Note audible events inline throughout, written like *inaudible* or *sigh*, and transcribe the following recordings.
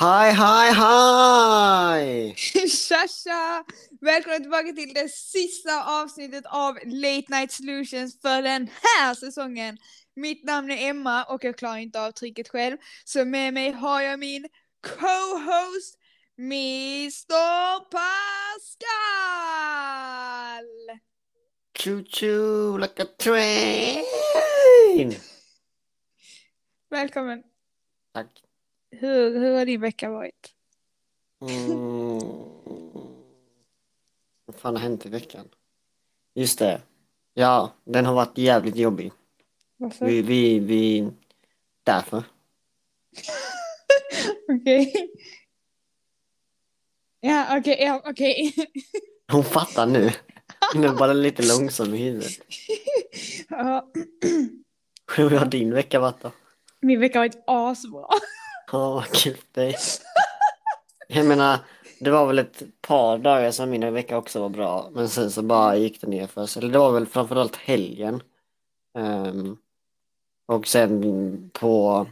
Hi, hi, hi! *laughs* Tja tja! Välkomna tillbaka till det sista avsnittet av Late Night Solutions för den här säsongen. Mitt namn är Emma och jag klarar inte av trycket själv. Så med mig har jag min co-host Mr Pascal! Choo choo like a train! Välkommen! Tack. Hur, hur har din vecka varit? Mm. Vad fan har hänt i veckan? Just det. Ja, den har varit jävligt jobbig. Varför? Vi, vi, vi... Därför. *laughs* Okej. Ja, okej, ja, okej. Hon fattar nu. *laughs* Hon är bara lite långsam i huvudet. ja, Hur har din vecka varit då? min vecka har varit asbra. Ja, vad kul för dig. Jag menar, det var väl ett par dagar som min vecka också var bra, men sen så bara gick det ner för sig. Eller det var väl framförallt helgen. Ehm, och sen på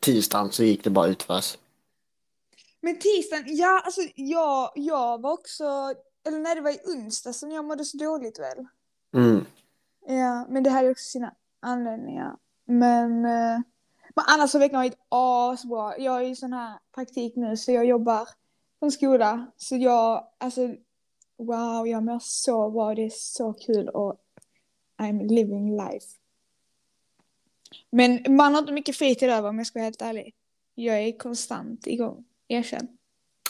tisdagen så gick det bara utförs. Men tisdagen, ja alltså jag, jag var också, eller nej det var i onsdag som jag mådde så dåligt väl. Mm. Ja, men det hade också sina anledningar. Men, eh, men annars har veckan varit asbra. Jag är i sån här praktik nu så jag jobbar på en skola. Så jag, alltså wow, jag mår så bra. Det är så kul och I'm living life. Men man har inte mycket fritid över om jag ska vara helt ärlig. Jag är konstant igång, erkänn.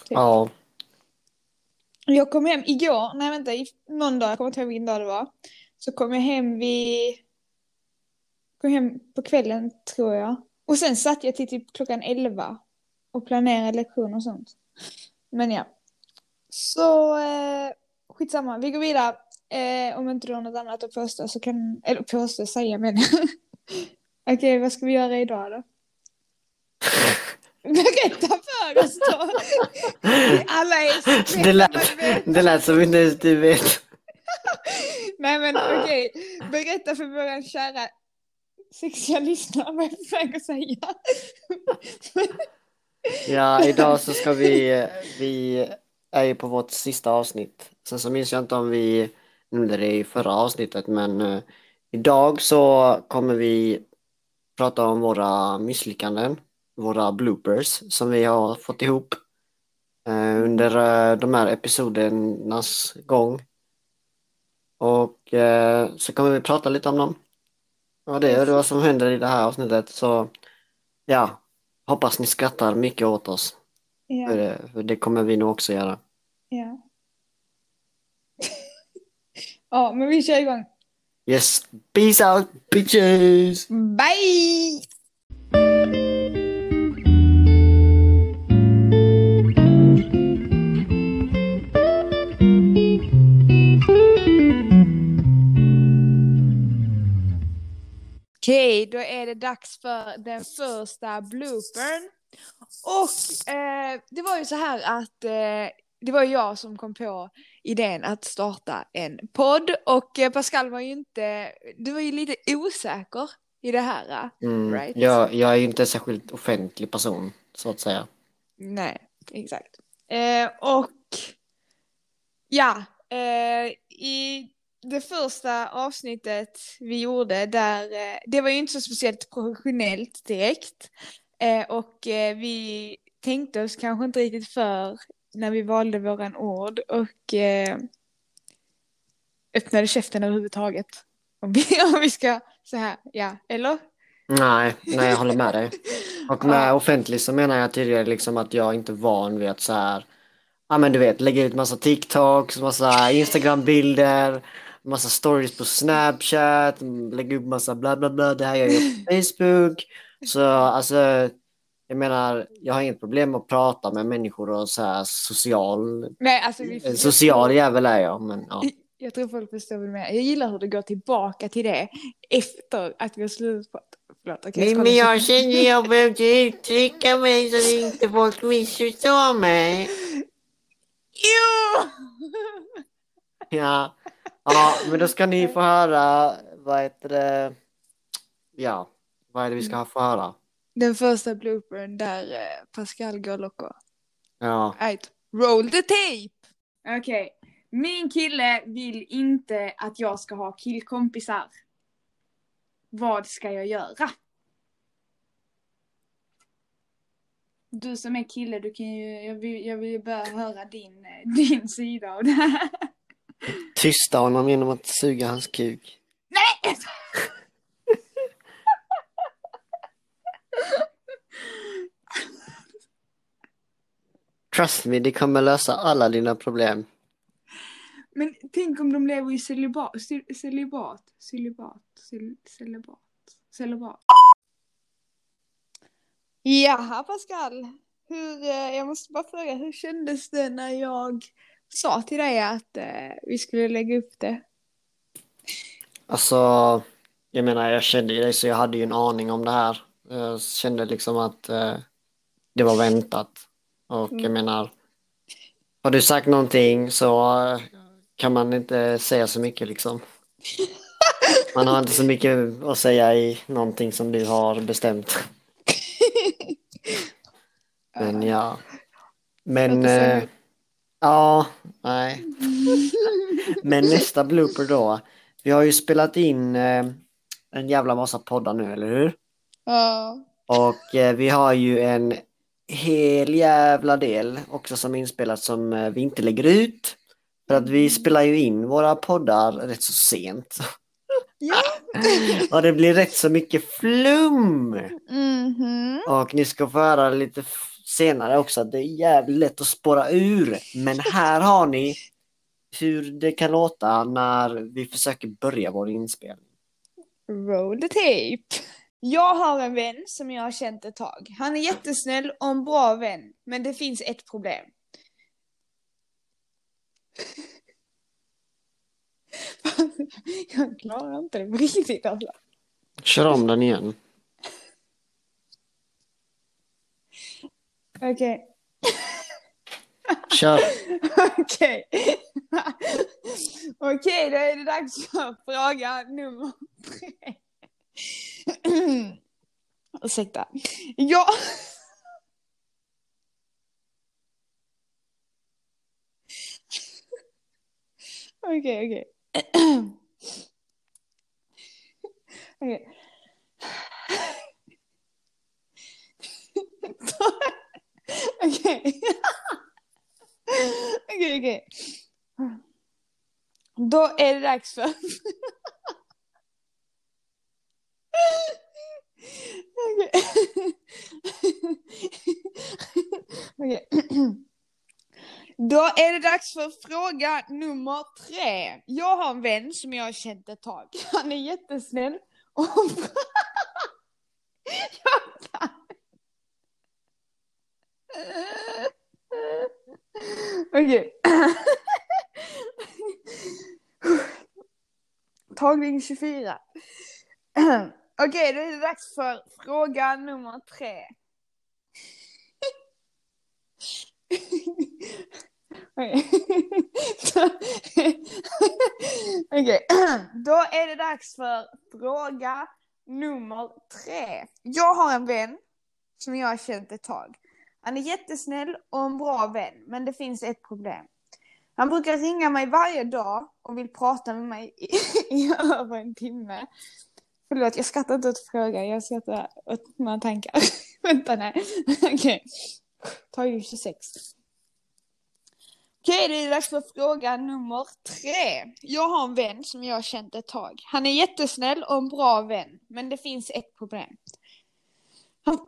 Typ. Ja, Jag kom hem igår, nej vänta, i någon dag, jag kommer inte ihåg vilken dag det var. Så kom jag hem vid... Kom hem på kvällen tror jag. Och sen satt jag till typ klockan 11 och planerade lektioner och sånt. Men ja. Så eh, skitsamma, vi går vidare. Eh, om inte du har något annat att påstå så kan... Eller påstå, säga men. *laughs* Okej, vad ska vi göra idag då? *laughs* Berätta för oss då! Alla är det lät, det lät som inte ens du vet. *laughs* Nej men okej, berätta för våra kära sexiga lyssnare *laughs* vad jag är på väg att säga. Ja, idag så ska vi, vi är ju på vårt sista avsnitt. Sen så minns jag inte om vi nämnde det i förra avsnittet, men uh, idag så kommer vi prata om våra misslyckanden, våra bloopers som vi har fått ihop uh, under uh, de här episodernas gång. Och så kommer vi prata lite om dem. Ja, det är vad som händer i det här avsnittet, så ja, hoppas ni skrattar mycket åt oss. För Ja, det, för det kommer vi nog också göra. ja. ja, men vi kör igång. Yes, peace out bitches! Bye! Okej, då är det dags för den första bloopern. Och eh, det var ju så här att eh, det var jag som kom på idén att starta en podd och eh, Pascal var ju inte, du var ju lite osäker i det här. eh. Mm. Right. Jag, jag är ju inte en särskilt offentlig person, så att säga. Nej, exakt. Eh, och ja, eh, i det första avsnittet vi gjorde där, eh, det var ju inte så speciellt professionellt direkt. Eh, och eh, vi tänkte oss kanske inte riktigt för när vi valde våran ord och öppnade käften överhuvudtaget. Om vi, *laughs* om vi ska så här, ja, eller? Nej, nej jag håller med dig. *laughs* Och med offentlig så menar jag tidigare liksom att jag inte är van vid att så här, ja men du vet, lägga ut massa TikToks, massa Instagram-bilder, massa stories på Snapchat, lägga upp massa bla bla bla, det här gör jag på *laughs* Facebook. Så alltså, jag menar, jag har inget problem med att prata med människor och så här social, Nej, alltså vi, social jävel är jag, men ja. *laughs* Jag tror folk förstår vad du menar. Jag gillar hur du går tillbaka till det efter att vi har slutat. Förlåt, okej. Nej, men jag känner jag behövde *laughs* uttrycka mig så att inte folk missförstår mig. Jo! Ja. Ja, men då ska ni få höra, vad heter det, ja, vad är det vi ska få höra? Den första bloopern där eh, Pascal går loco. Ja. Right. Roll the tape! Okej. Min kille vill inte att jag ska ha killkompisar. Vad ska jag göra? Du som är kille, du kan ju, jag vill, jag vill ju bara höra din, eh, *laughs* din sida av det här. Tysta honom genom att suga hans kuk. Nej! Trust me, det kommer lösa alla dina problem. Men tänk om de lever i celibat, cel- celibat, celibat, cel- celibat, celibat. Jaha Pascal, hur, eh, jag måste bara fråga, hur kändes det när jag sa till dig att eh, vi skulle lägga upp det? Alltså, jag menar, jag kände ju dig så jag hade ju en aning om det här. Jag kände liksom att eh, det var väntat. Och jag menar, har du sagt någonting så eh, kan man inte säga så mycket liksom. *laughs* Man har inte så mycket att säga i någonting som du har bestämt. *laughs* Men ja. Men ja, nej. Men nästa blooper då. Vi har ju spelat in eh, en jävla massa poddar nu, eller hur? Ja. Och eh, vi har ju en hel jävla del också som inspelat som eh, vi inte lägger ut. För att vi spelar ju in våra poddar rätt så sent. Ja. *laughs* Och det blir rätt så mycket flum. Mhm. Och ni ska få höra lite senare också att det är jävligt lätt att spåra ur. Men här har ni hur det kan låta när vi försöker börja vår inspelning. Roll the tape. Jag har en vän som jag har känt ett tag. Han är jättesnäll och en bra vän, men det finns ett problem. *laughs* jag klarar inte det på riktigt alltså. Kör om den igen. Okej. Kör. *laughs* Okej. *laughs* Okej, då är det dags för fråga nummer tre. *clears throat* Ursäkta. Ja. *laughs* Okej, okej. *clears throat* Okej. Okej. *laughs* Okej, okej. Då är det dags för... Okej. Då är det dags för fråga nummer tre. Jag har en vän som jag har känt ett tag. Han är jättesnäll och *laughs* Jag. Okej. Tagning 24. Okej, då är det dags för fråga nummer tre. Okej. Okej, då är det dags för fråga nummer tre. Jag har en vän som jag har känt ett tag. Han är jättesnäll och en bra vän, men det finns ett problem. Han brukar ringa mig varje dag och vill prata med mig i, *laughs* i över en timme. Förlåt, jag skrattar inte åt frågan, jag skrattar åt mina tankar. *laughs* Vänta, nej. *laughs* Okej. Ta ju 26. Okej, det är dags för fråga nummer tre. Jag har en vän som jag har känt ett tag. Han är jättesnäll och en bra vän, men det finns ett problem. Han...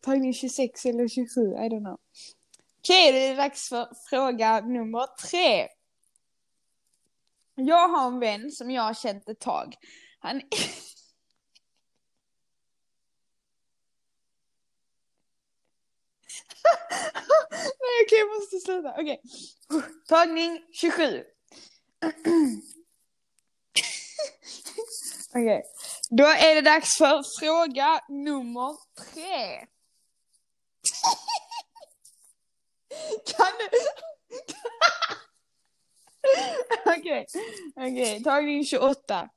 Tagning 26 eller 27, I don't know. Okej, det är dags för fråga nummer tre. Jag har en vän som jag har känt ett tag. Han... *laughs* Nej, okej, jag måste sluta. Okej. Tagning 27. *clears throat* Okej. Då är det dags för fråga nummer tre. Kan du... *laughs* Okej, okej, tagning 28.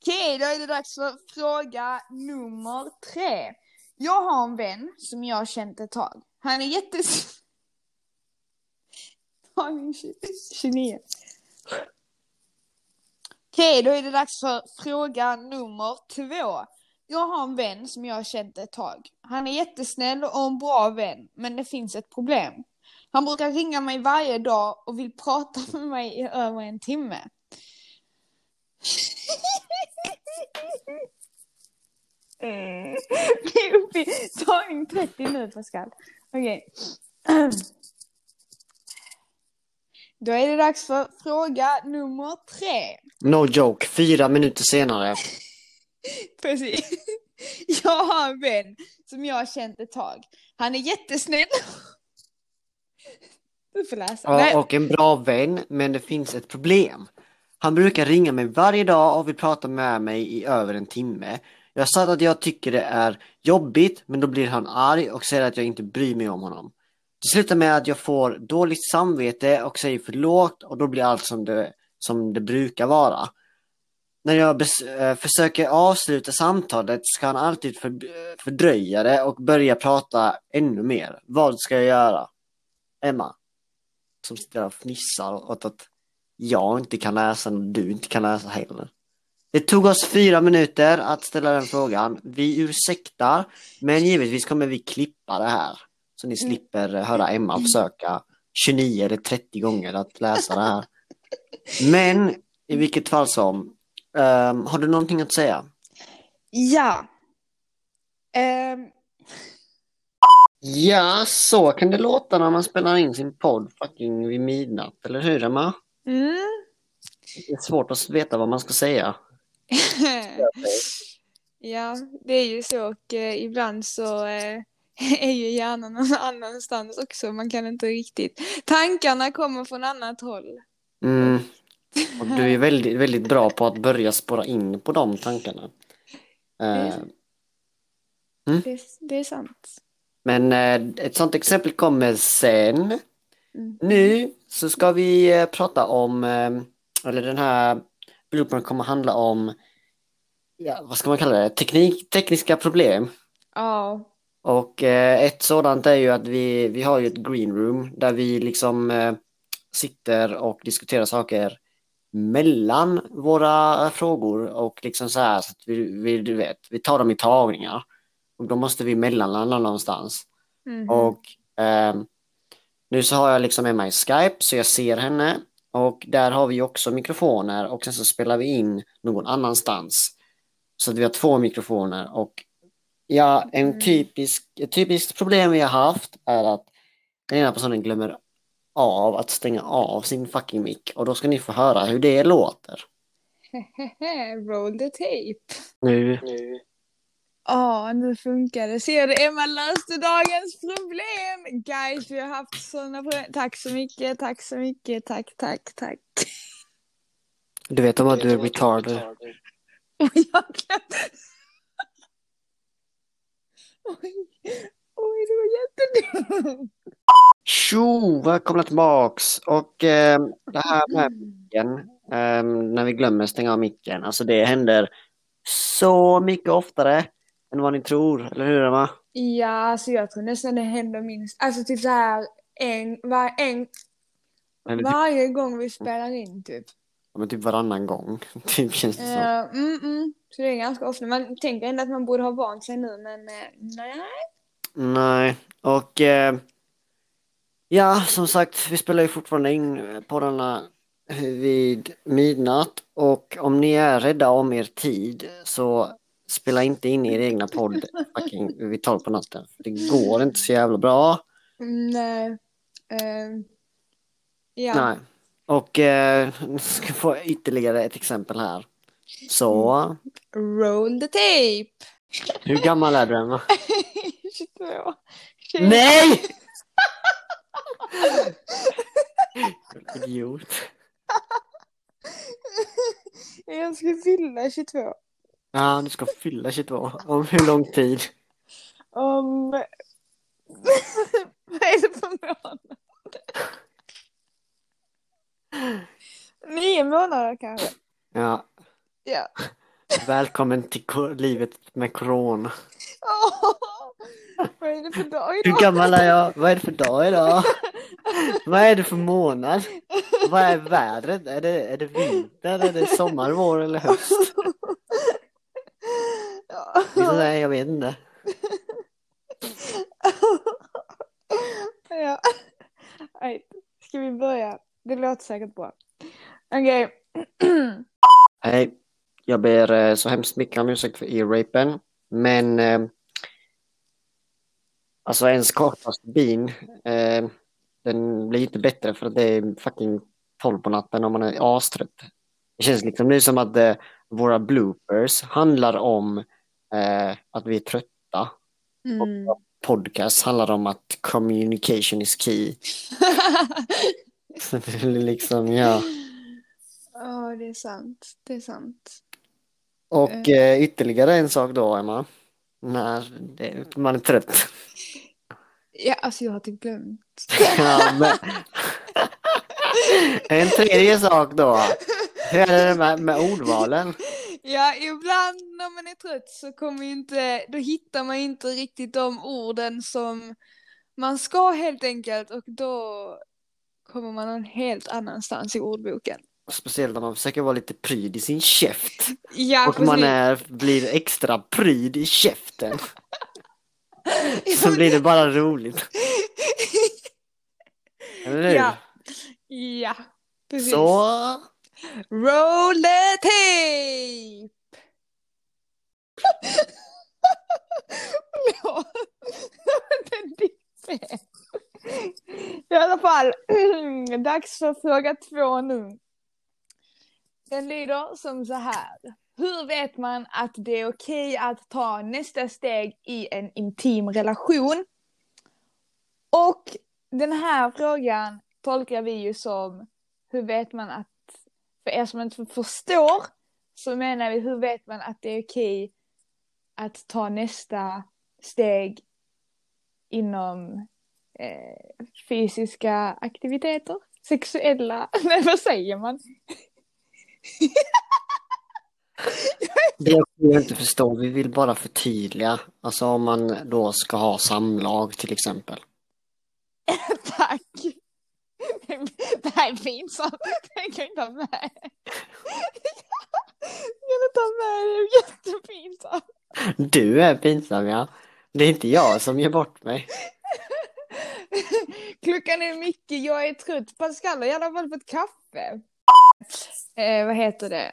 Okej, då är det dags för fråga nummer tre. Jag har en vän som jag har känt ett tag. Han är jättes... *laughs* Tagning 29. Okej, då är det dags för fråga nummer två. Jag har en vän som jag har känt ett tag. Han är jättesnäll och en bra vän, men det finns ett problem. Han brukar ringa mig varje dag och vill prata *laughs* med mig i över en timme. Mm. *laughs* Vi är uppe i tagning 30 nu Pascal. Okej. *clears throat* Då är det dags för fråga nummer tre. No joke, fyra minuter senare. *laughs* Precis. *laughs* Jag har en vän som jag har känt ett tag. Han är jättesnäll. *laughs* Du får läsa. Nej. Ja, och en bra vän, men det finns ett problem. Han brukar ringa mig varje dag och vill prata med mig i över en timme. Jag sa att jag tycker det är jobbigt, men då blir han arg och säger att jag inte bryr mig om honom. Det slutar med att jag får dåligt samvete och säger förlåt och då blir allt som det, som det brukar vara. När jag bes- eh, försöker avsluta samtalet ska han alltid för, fördröja det och börja prata ännu mer. Vad ska jag göra? Emma, som sitter där och fnissar åt att jag inte kan läsa och du inte kan läsa heller. Det tog oss fyra minuter att ställa den frågan. Vi ursäktar, men givetvis kommer vi klippa det här. Så ni slipper höra Emma försöka 29 eller 30 gånger att läsa det här. Men i vilket fall som, ehm, har du någonting att säga? Ja. Ehm, Ja, så kan det låta när man spelar in sin podd fucking vid midnatt, eller hur Emma? mm. Det är svårt att veta vad man ska säga. *laughs* ja, det är ju så och eh, ibland så eh, *laughs* är ju hjärnan någon annanstans också. Man kan inte riktigt. Tankarna kommer från annat håll. Mm. *laughs* Och du är väldigt, väldigt bra på att börja spåra in på de tankarna. Eh, Det, det är sant. men eh, ett sånt exempel kommer sen. Mm. Nu så ska vi eh, prata om, eh, eller den här bloopern kommer handla om, ja, vad ska man kalla det, Teknik, tekniska problem. Ja. Och eh, ett sådant är ju att vi, vi har ju ett green room där vi liksom eh, sitter och diskuterar saker mellan våra frågor och liksom så här så att vi, vi, du vet, vi tar dem i tagningar. Och då måste vi mellanlanda någonstans. Mhm. Och ehm, nu så har jag liksom med mig Skype så jag ser henne och där har vi också mikrofoner och sen så spelar vi in någon annanstans. Så att vi har två mikrofoner och ja, en Mm. typisk, ett typiskt problem vi har haft är att den ena personen glömmer av att stänga av sin fucking mick och då ska ni få höra hur det låter. *laughs* Roll the tape. Nu. Ja, nu funkar det. Ser du, Emma löste dagens problem! Guys, vi har haft sådana problem. Tack så mycket, tack så mycket, tack, tack, tack. Du vet om att du är retarded. Oj, *laughs* jag glömde. Oj, oj, det var jättedumt. Tjo, välkomna tillbaks! Och eh, det här med micken, eh, när vi glömmer stänga av micken, alltså det händer så mycket oftare än vad ni tror, eller hur Emma? Ja, alltså jag tror nästan det händer minst, alltså typ så här en, var, en, Eller typ, varje gång vi spelar in typ. ja, men typ varannan gång, *laughs* typ känns det som. Uh, mm, mm. Så det är ganska ofta. Man tänker ändå att man borde ha vant sig nu, men eh, nej. Nej, och eh, ja, som sagt, vi spelar ju fortfarande in på denna vid midnatt och om ni är rädda om er tid så spela inte in er egna podd fucking vid tolv på natten. Det går inte så jävla bra. Nej. Eh, ja. Nej. Och eh, ska få ytterligare ett exempel här. Så, Roll the tape. hur gammal är du Emma? *laughs* 22. Nej! *laughs* Idiot. Jag ska fylla 22. Ja, du ska fylla 22. Om hur lång tid? Om... *laughs* Vad är det för månad? 9 Tre månader kanske. Ja, Ja. *laughs* välkommen till livet med corona. Åh, vad är det för dag Hur idag? gammal är jag? Vad är det för dag idag? *laughs* Vad är det för månad? Vad är vädret? Är det, är det vinter? Är det sommar, vår eller höst? Ja. Nej, jag vet inte. ja. Ska vi börja? Det låter säkert bra. Okej. *clears throat* Hej, jag ber eh, så hemskt mycket om ursäkt för ear-rapen, men eh, alltså ens kortaste bin, eh, den blir inte bättre för att det är fucking 12 på natten om man är astrött. Det känns liksom nu som att våra bloopers handlar om att vi är trötta. Mm. Podcast handlar om att communication is key. *laughs* *laughs* Liksom, ja. Ja, det är sant. Det är sant. Och eh, ytterligare en sak då, Emma. När det, man är trött. Ja, alltså jag har typ glömt. *laughs* Ja, men... En tredje sak då. Hur är det med, med ordvalen? Ja, ibland när man är trött så kommer inte, då hittar man inte riktigt de orden som man ska helt enkelt och då kommer man någon helt annanstans i ordboken. Speciellt när man försöker vara lite pryd i sin käft. Ja, Och man precis. är, blir extra pryd i käften. *laughs* Så blir det bara roligt. *laughs* Eller hur? Ja, ja, precis. Så. Roll the tape! Förlåt. Den dippen. I alla fall, *clears throat* dags för fråga två nu. Den lyder som så här. Hur vet man att det är okej att ta nästa steg i en intim relation? Och den här frågan tolkar vi ju som hur vet man att, för er som inte förstår, så menar vi hur vet man att det är okej att ta nästa steg inom eh, fysiska aktiviteter? Sexuella, *laughs* nej vad säger man? Det jag inte förstår, vi vill bara förtydliga. Alltså om man då ska ha samlag till exempel. *laughs* Tack! Det här är pinsamt, det kan jag inte ha med. Jag kan inte ha med det är jättepinsamt. Du är pinsam ja. Det är inte jag som ger bort mig. Klockan är mycket, jag är trött. Pascal har i alla fall fått kaffe. Eh, vad heter det?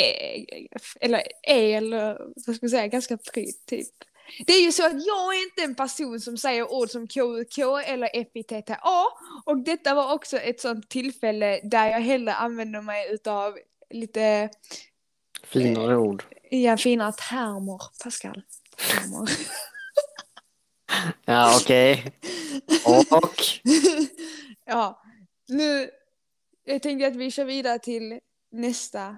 Eh, eller el, vad ska man säga, ganska pryd typ. Det är ju så att jag är inte en person som säger ord som KUK eller FITTA och detta var också ett sånt tillfälle där jag hellre använder mig utav lite Finare ord. ja, fina termer, Pascal. Termer. *laughs* Ja okej. Och *laughs* ja, nu jag tänkte att vi kör vidare till nästa.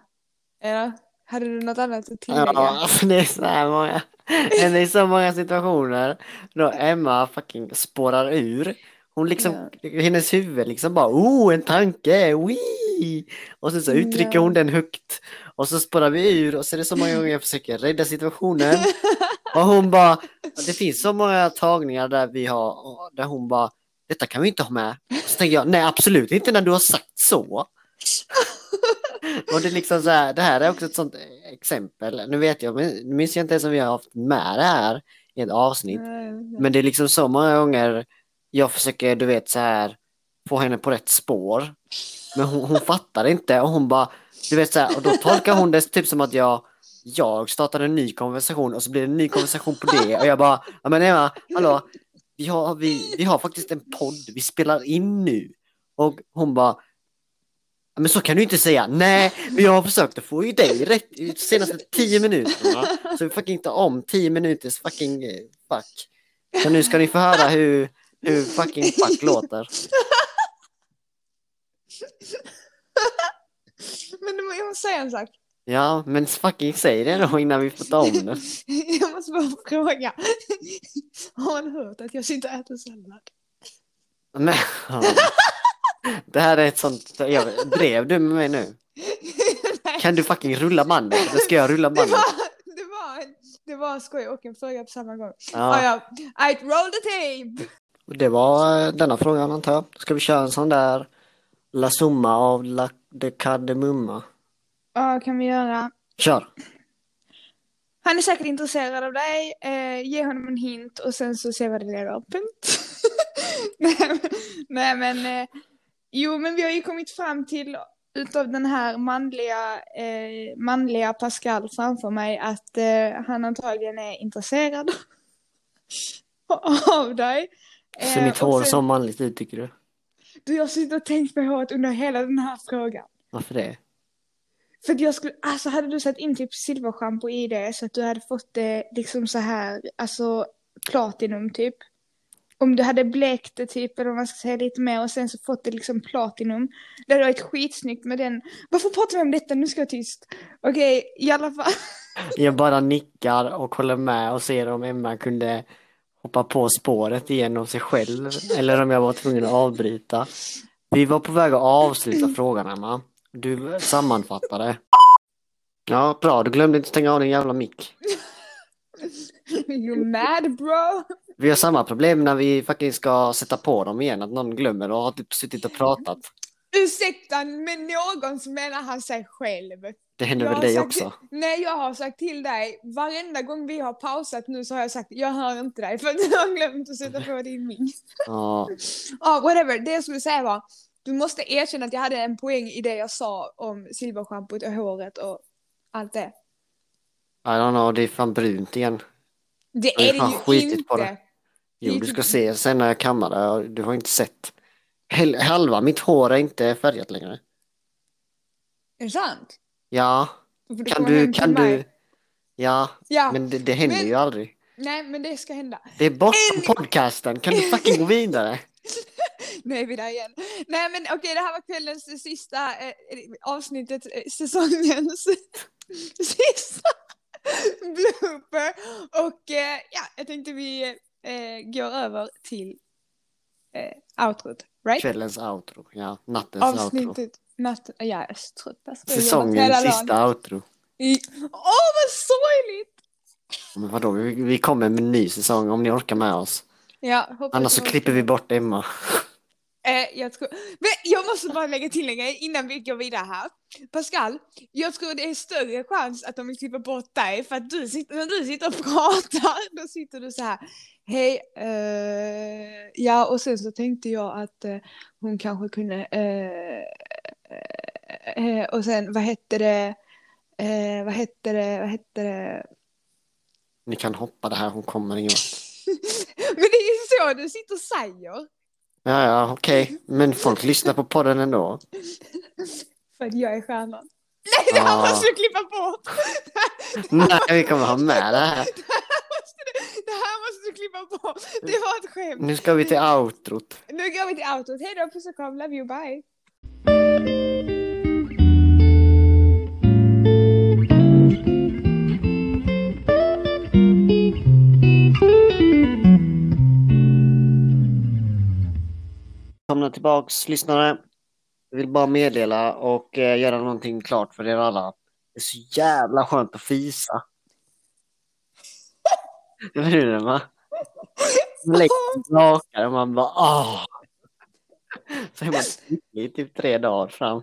Eller hade du något annat att tillägga? ja, alltså *laughs* det är så här många. *laughs* Det är så många situationer då Emma fucking spårar ur. Hon liksom, hennes huvud liksom bara oh en tanke, wee! Och sen så uttrycker Ja. hon den högt. Och så spårar vi ur och så är det så många gånger jag försöker rädda situationen. *laughs* Och hon bara, det finns så många tagningar där vi har, där hon bara, detta kan vi inte ha med. Så tänker jag, nej absolut inte när du har sagt så. Och det är liksom så här, det här är också ett sånt exempel. Nu vet jag, nu minns jag inte ens om vi har haft med det här i ett avsnitt. Men det är liksom så många gånger jag försöker, du vet så här, få henne på rätt spår. Men hon, hon fattar inte och hon bara, du vet så här, och då tolkar hon det typ som att jag, jag startade en ny konversation och så blir det en ny konversation på det och jag bara, ja men Emma, hallå, vi har, vi, vi har faktiskt en podd, vi spelar in nu. Och hon bara, "Ja, men så kan du inte säga, nej, jag har försökt att få ju dig rätt de senaste tio minuterna. Så vi fucking ta om tio minuters fucking eh, fuck. Så nu ska ni få höra hur, hur fucking fuck låter. *laughs* Men jag måste säga en sak. Ja, men fucking säg det då innan vi får ta om det. *laughs* Jag måste bara fråga. Har man hört att jag sitter och äter sallad? Ja. *laughs* Det här är ett sånt, jag, drev du med mig nu? Nej, *laughs* Kan du fucking rulla bandet? Eller ska jag rulla det bandet? var, det var, det var skoj och en fråga på samma gång. Ja. Ja, ja. I roll the tape! det var eh, denna frågan antar jag. Ska vi köra en sån där La Summa av La de Kardemumma? Ja, kan vi göra. Kör! Han är säkert intresserad av dig. Eh, ge honom en hint och sen så ser vi vad det leder. Punkt. *laughs* nej, men- eh, jo men vi har ju kommit fram till utav den här manliga, eh, manliga Pascal framför mig att eh, han antagligen är intresserad *laughs* av dig. Ser Eh, mitt hår sen- så manligt ut tycker du? Du, jag har suttit och tänkt på håret under hela den här frågan. Varför det? För att jag skulle, alltså hade du satt in typ silverschampo i det så att du hade fått det liksom så här, alltså platinum typ. Om du hade blekt det typ, eller om man ska säga lite mer och sen så fått det liksom platinum. Det hade varit skitsnyggt med den. Varför pratar vi om detta? Nu ska jag vara tyst. Okej, i alla fall. *laughs* Jag bara nickar och håller med och ser om Emma kunde hoppa på spåret igenom sig själv eller om jag var tvungen att avbryta. Vi var på väg att avsluta frågan Emma. Du sammanfattade. Ja, bra. Du glömde inte stänga av din jävla mick. You mad bro? Vi har samma problem när vi faktiskt ska sätta på dem igen, att någon glömmer och har typ suttit och pratat. Ursäkta, men någon så menar han sig själv. Det händer Jag väl dig också? Nej, jag har sagt till dig, varenda gång vi har pausat nu så har jag sagt jag hör inte dig för att du har glömt att sätta på din mick. Ja, Ja, whatever. Det jag skulle säga var, du måste erkänna att jag hade en poäng i det jag sa om silverschampot och håret och allt det. I don't know, det är fan brunt igen. Det Jag är det ju skitit inte. på det. Jo, Det du typ- ska se sen när jag kammar det. Du har inte sett. Halva mitt hår är inte färgat längre. Är det sant? Ja, kan du, kan du? Ja, Ja, men det, det händer Men- ju aldrig. nej men det ska hända. Det är bortom En- podcasten, kan du fucking gå vidare? *laughs* *laughs* Nu är vi där igen. Nej men okej, det här var kvällens sista eh, avsnittet, eh, säsongens *laughs* sista blooper. Och eh, ja, jag tänkte vi eh, går över till eh, outrot, right? Kvällens outro, ja, nattens outro. Avsnittet, natt, jag är så trött. alltså. Säsongens hela dagen. sista outro. Åh vad sorgligt! Men vadå, vi, vi kommer med en ny säsong om ni orkar med oss. Ja, Annars så klipper vi bort Emma. Eh, jag, tror... Jag måste bara lägga till en grej innan vi går vidare här. Pascal, jag tror det är större chans att de vill klippa bort dig för att du sitter, när du sitter och pratar, *laughs* då sitter du så här. Hej, eh, ja och sen så tänkte jag att eh, hon kanske kunde, eh, eh, och sen vad hette det, eh, vad hette det, vad hette det, Ni kan hoppa det här, hon kommer ingen *laughs* men det är ju så du sitter och säger. Ja, ja, okej. Men folk lyssnar på podden ändå. För att jag är stjärnan. Nej, det här Ah. måste du klippa bort! Nej, vi kommer ha med det här. Det här måste du, det här måste du klippa bort. Det var ett skämt. Nu ska vi till outrot. Nu går vi till outrot. Hej då, puss och kram, love you, bye. Välkomna tillbaks lyssnare. Jag vill bara meddela och eh, göra någonting klart för er alla. Det är så jävla skönt att fisa. Eller *laughs* hur det Man lägger rakare och man bara åh. Så är man lycklig i typ tre dagar fram.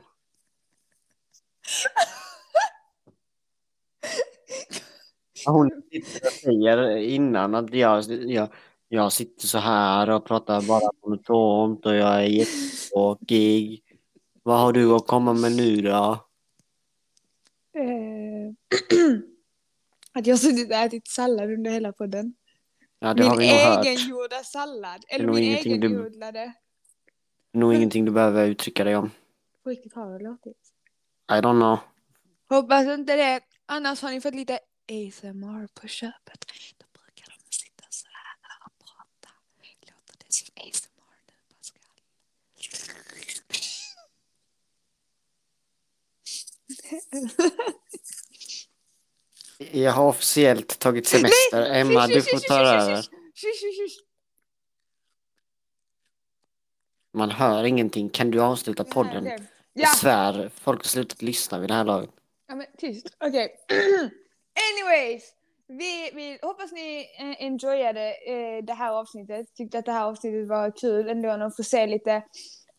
Hon sitter och säger innan att jag, jag, jag sitter så här och pratar bara monotont och jag är jättetråkig. Vad har du att komma med nu då? Eh, *clears throat* att jag har suttit och ätit sallad under hela podden. Ja, det min har vi nog hört. egengjorda sallad. Eller min ingenting du- egenodlade. Nog ingenting du behöver uttrycka dig om. På riktigt har det låtit. I don't know. Hoppas inte det. Annars har ni fått lite ASMR på köpet. Då brukar de sitta så här och prata. Låter det som ASMR nu, Pascal? *laughs* Jag har officiellt tagit semester. Emma, du får ta över. Man hör ingenting. Kan du avsluta podden? Nej. Ja, Jag svär, folk har slutat lyssna vid det här laget. ja men tyst. Okej. *clears throat* Anyways. Vi, vi hoppas ni eh, enjoyade eh, det här avsnittet. Tyckte att det här avsnittet var kul ändå att få se lite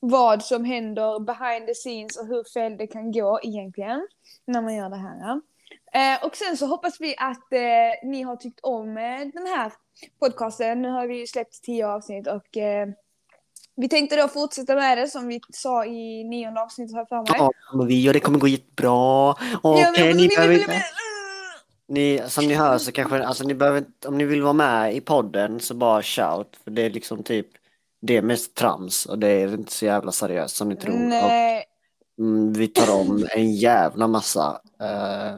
vad som händer behind the scenes och hur fel det kan gå egentligen när man gör det här. Eh, och sen så hoppas vi att eh, ni har tyckt om eh, den här podcasten. Nu har vi ju släppt tio avsnitt och eh, vi tänkte då fortsätta med det som vi sa i nionde avsnittet här för mig. Ja, kommer vi och det kommer gå jättebra. Ja, Okej, men ni ni behöver inte... Ni, som ni hör så kanske, alltså ni behöver om ni vill vara med i podden så bara shout. För det är liksom typ, det är mest trams och det är inte så jävla seriöst som ni tror. Och, Nej. mm, vi tar om en jävla massa. Eh,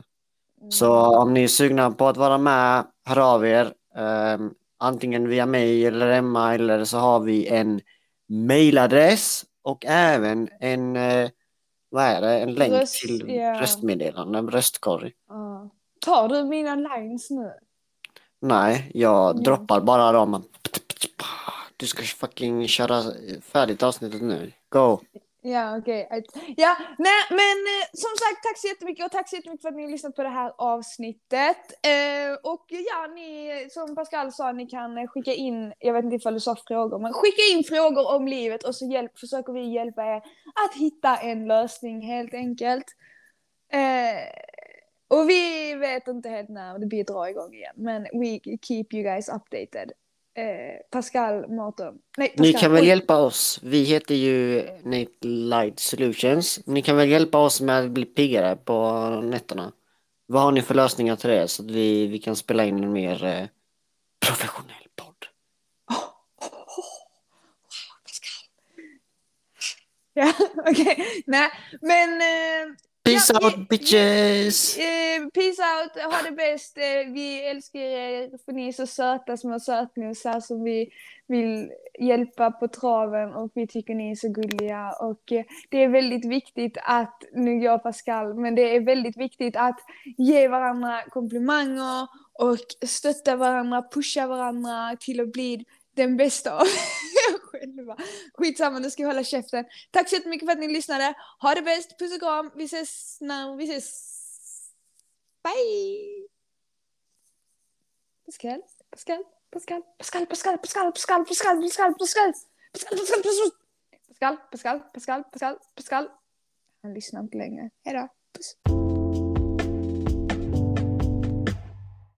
så om ni är sugna på att vara med, hör av er. Eh, antingen via mig eller Emma eller så har vi en mailadress och även en, eh, vad är det, en länk Röst- till ja. röstmeddelande, en röstkorg. Ja. Tar du mina lines nu? Nej, jag Ja. droppar bara dem. Du ska fucking köra färdigt avsnittet nu. Go! Ja, okej. Ja, nej, men eh, som sagt, tack så jättemycket och tack så jättemycket för att ni har lyssnat på det här avsnittet. Eh, och ja, ni, som Pascal sa, ni kan eh, skicka in, jag vet inte ifall du sa frågor, men skicka in frågor om livet och så hjälp, försöker vi hjälpa er att hitta en lösning helt enkelt. Eh, och vi vet inte helt när det blir dra igång igen, men we keep you guys updated. Eh, Pascal Mårten. Nej, Pascal. Ni kan väl hjälpa oss. Vi heter ju Nate Light Solutions. Ni kan väl hjälpa oss med att bli piggare på nätterna. Vad har ni för lösningar till det så att vi, vi kan spela in en mer eh, professionell podd? Ja, *laughs* okej. Nej, men... Eh, Peace Ja, out vi- bitches! eh, peace out, ha det bäst. Eh, vi älskar er för ni är så söta små sötnosar som vi vill hjälpa på traven och vi tycker ni är så gulliga. Och eh, det är väldigt viktigt att, nu jag Pascal, men det är väldigt viktigt att ge varandra komplimanger och stötta varandra, pusha varandra till att bli den bästa av *laughs* själva. Skitsamma, nu ska jag hålla käften. Tack så jättemycket för att ni lyssnade. Ha det bäst, puss och kram. Vi ses när vi ses. Bye! Pascal, Pascal, Pascal, Pascal, Pascal, Pascal, Pascal, Pascal, Pascal, Pascal, Pascal, Pascal, Pascal, Pascal, Pascal, Pascal, Pascal, Pascal. Han lyssnar inte längre. Hejdå, puss.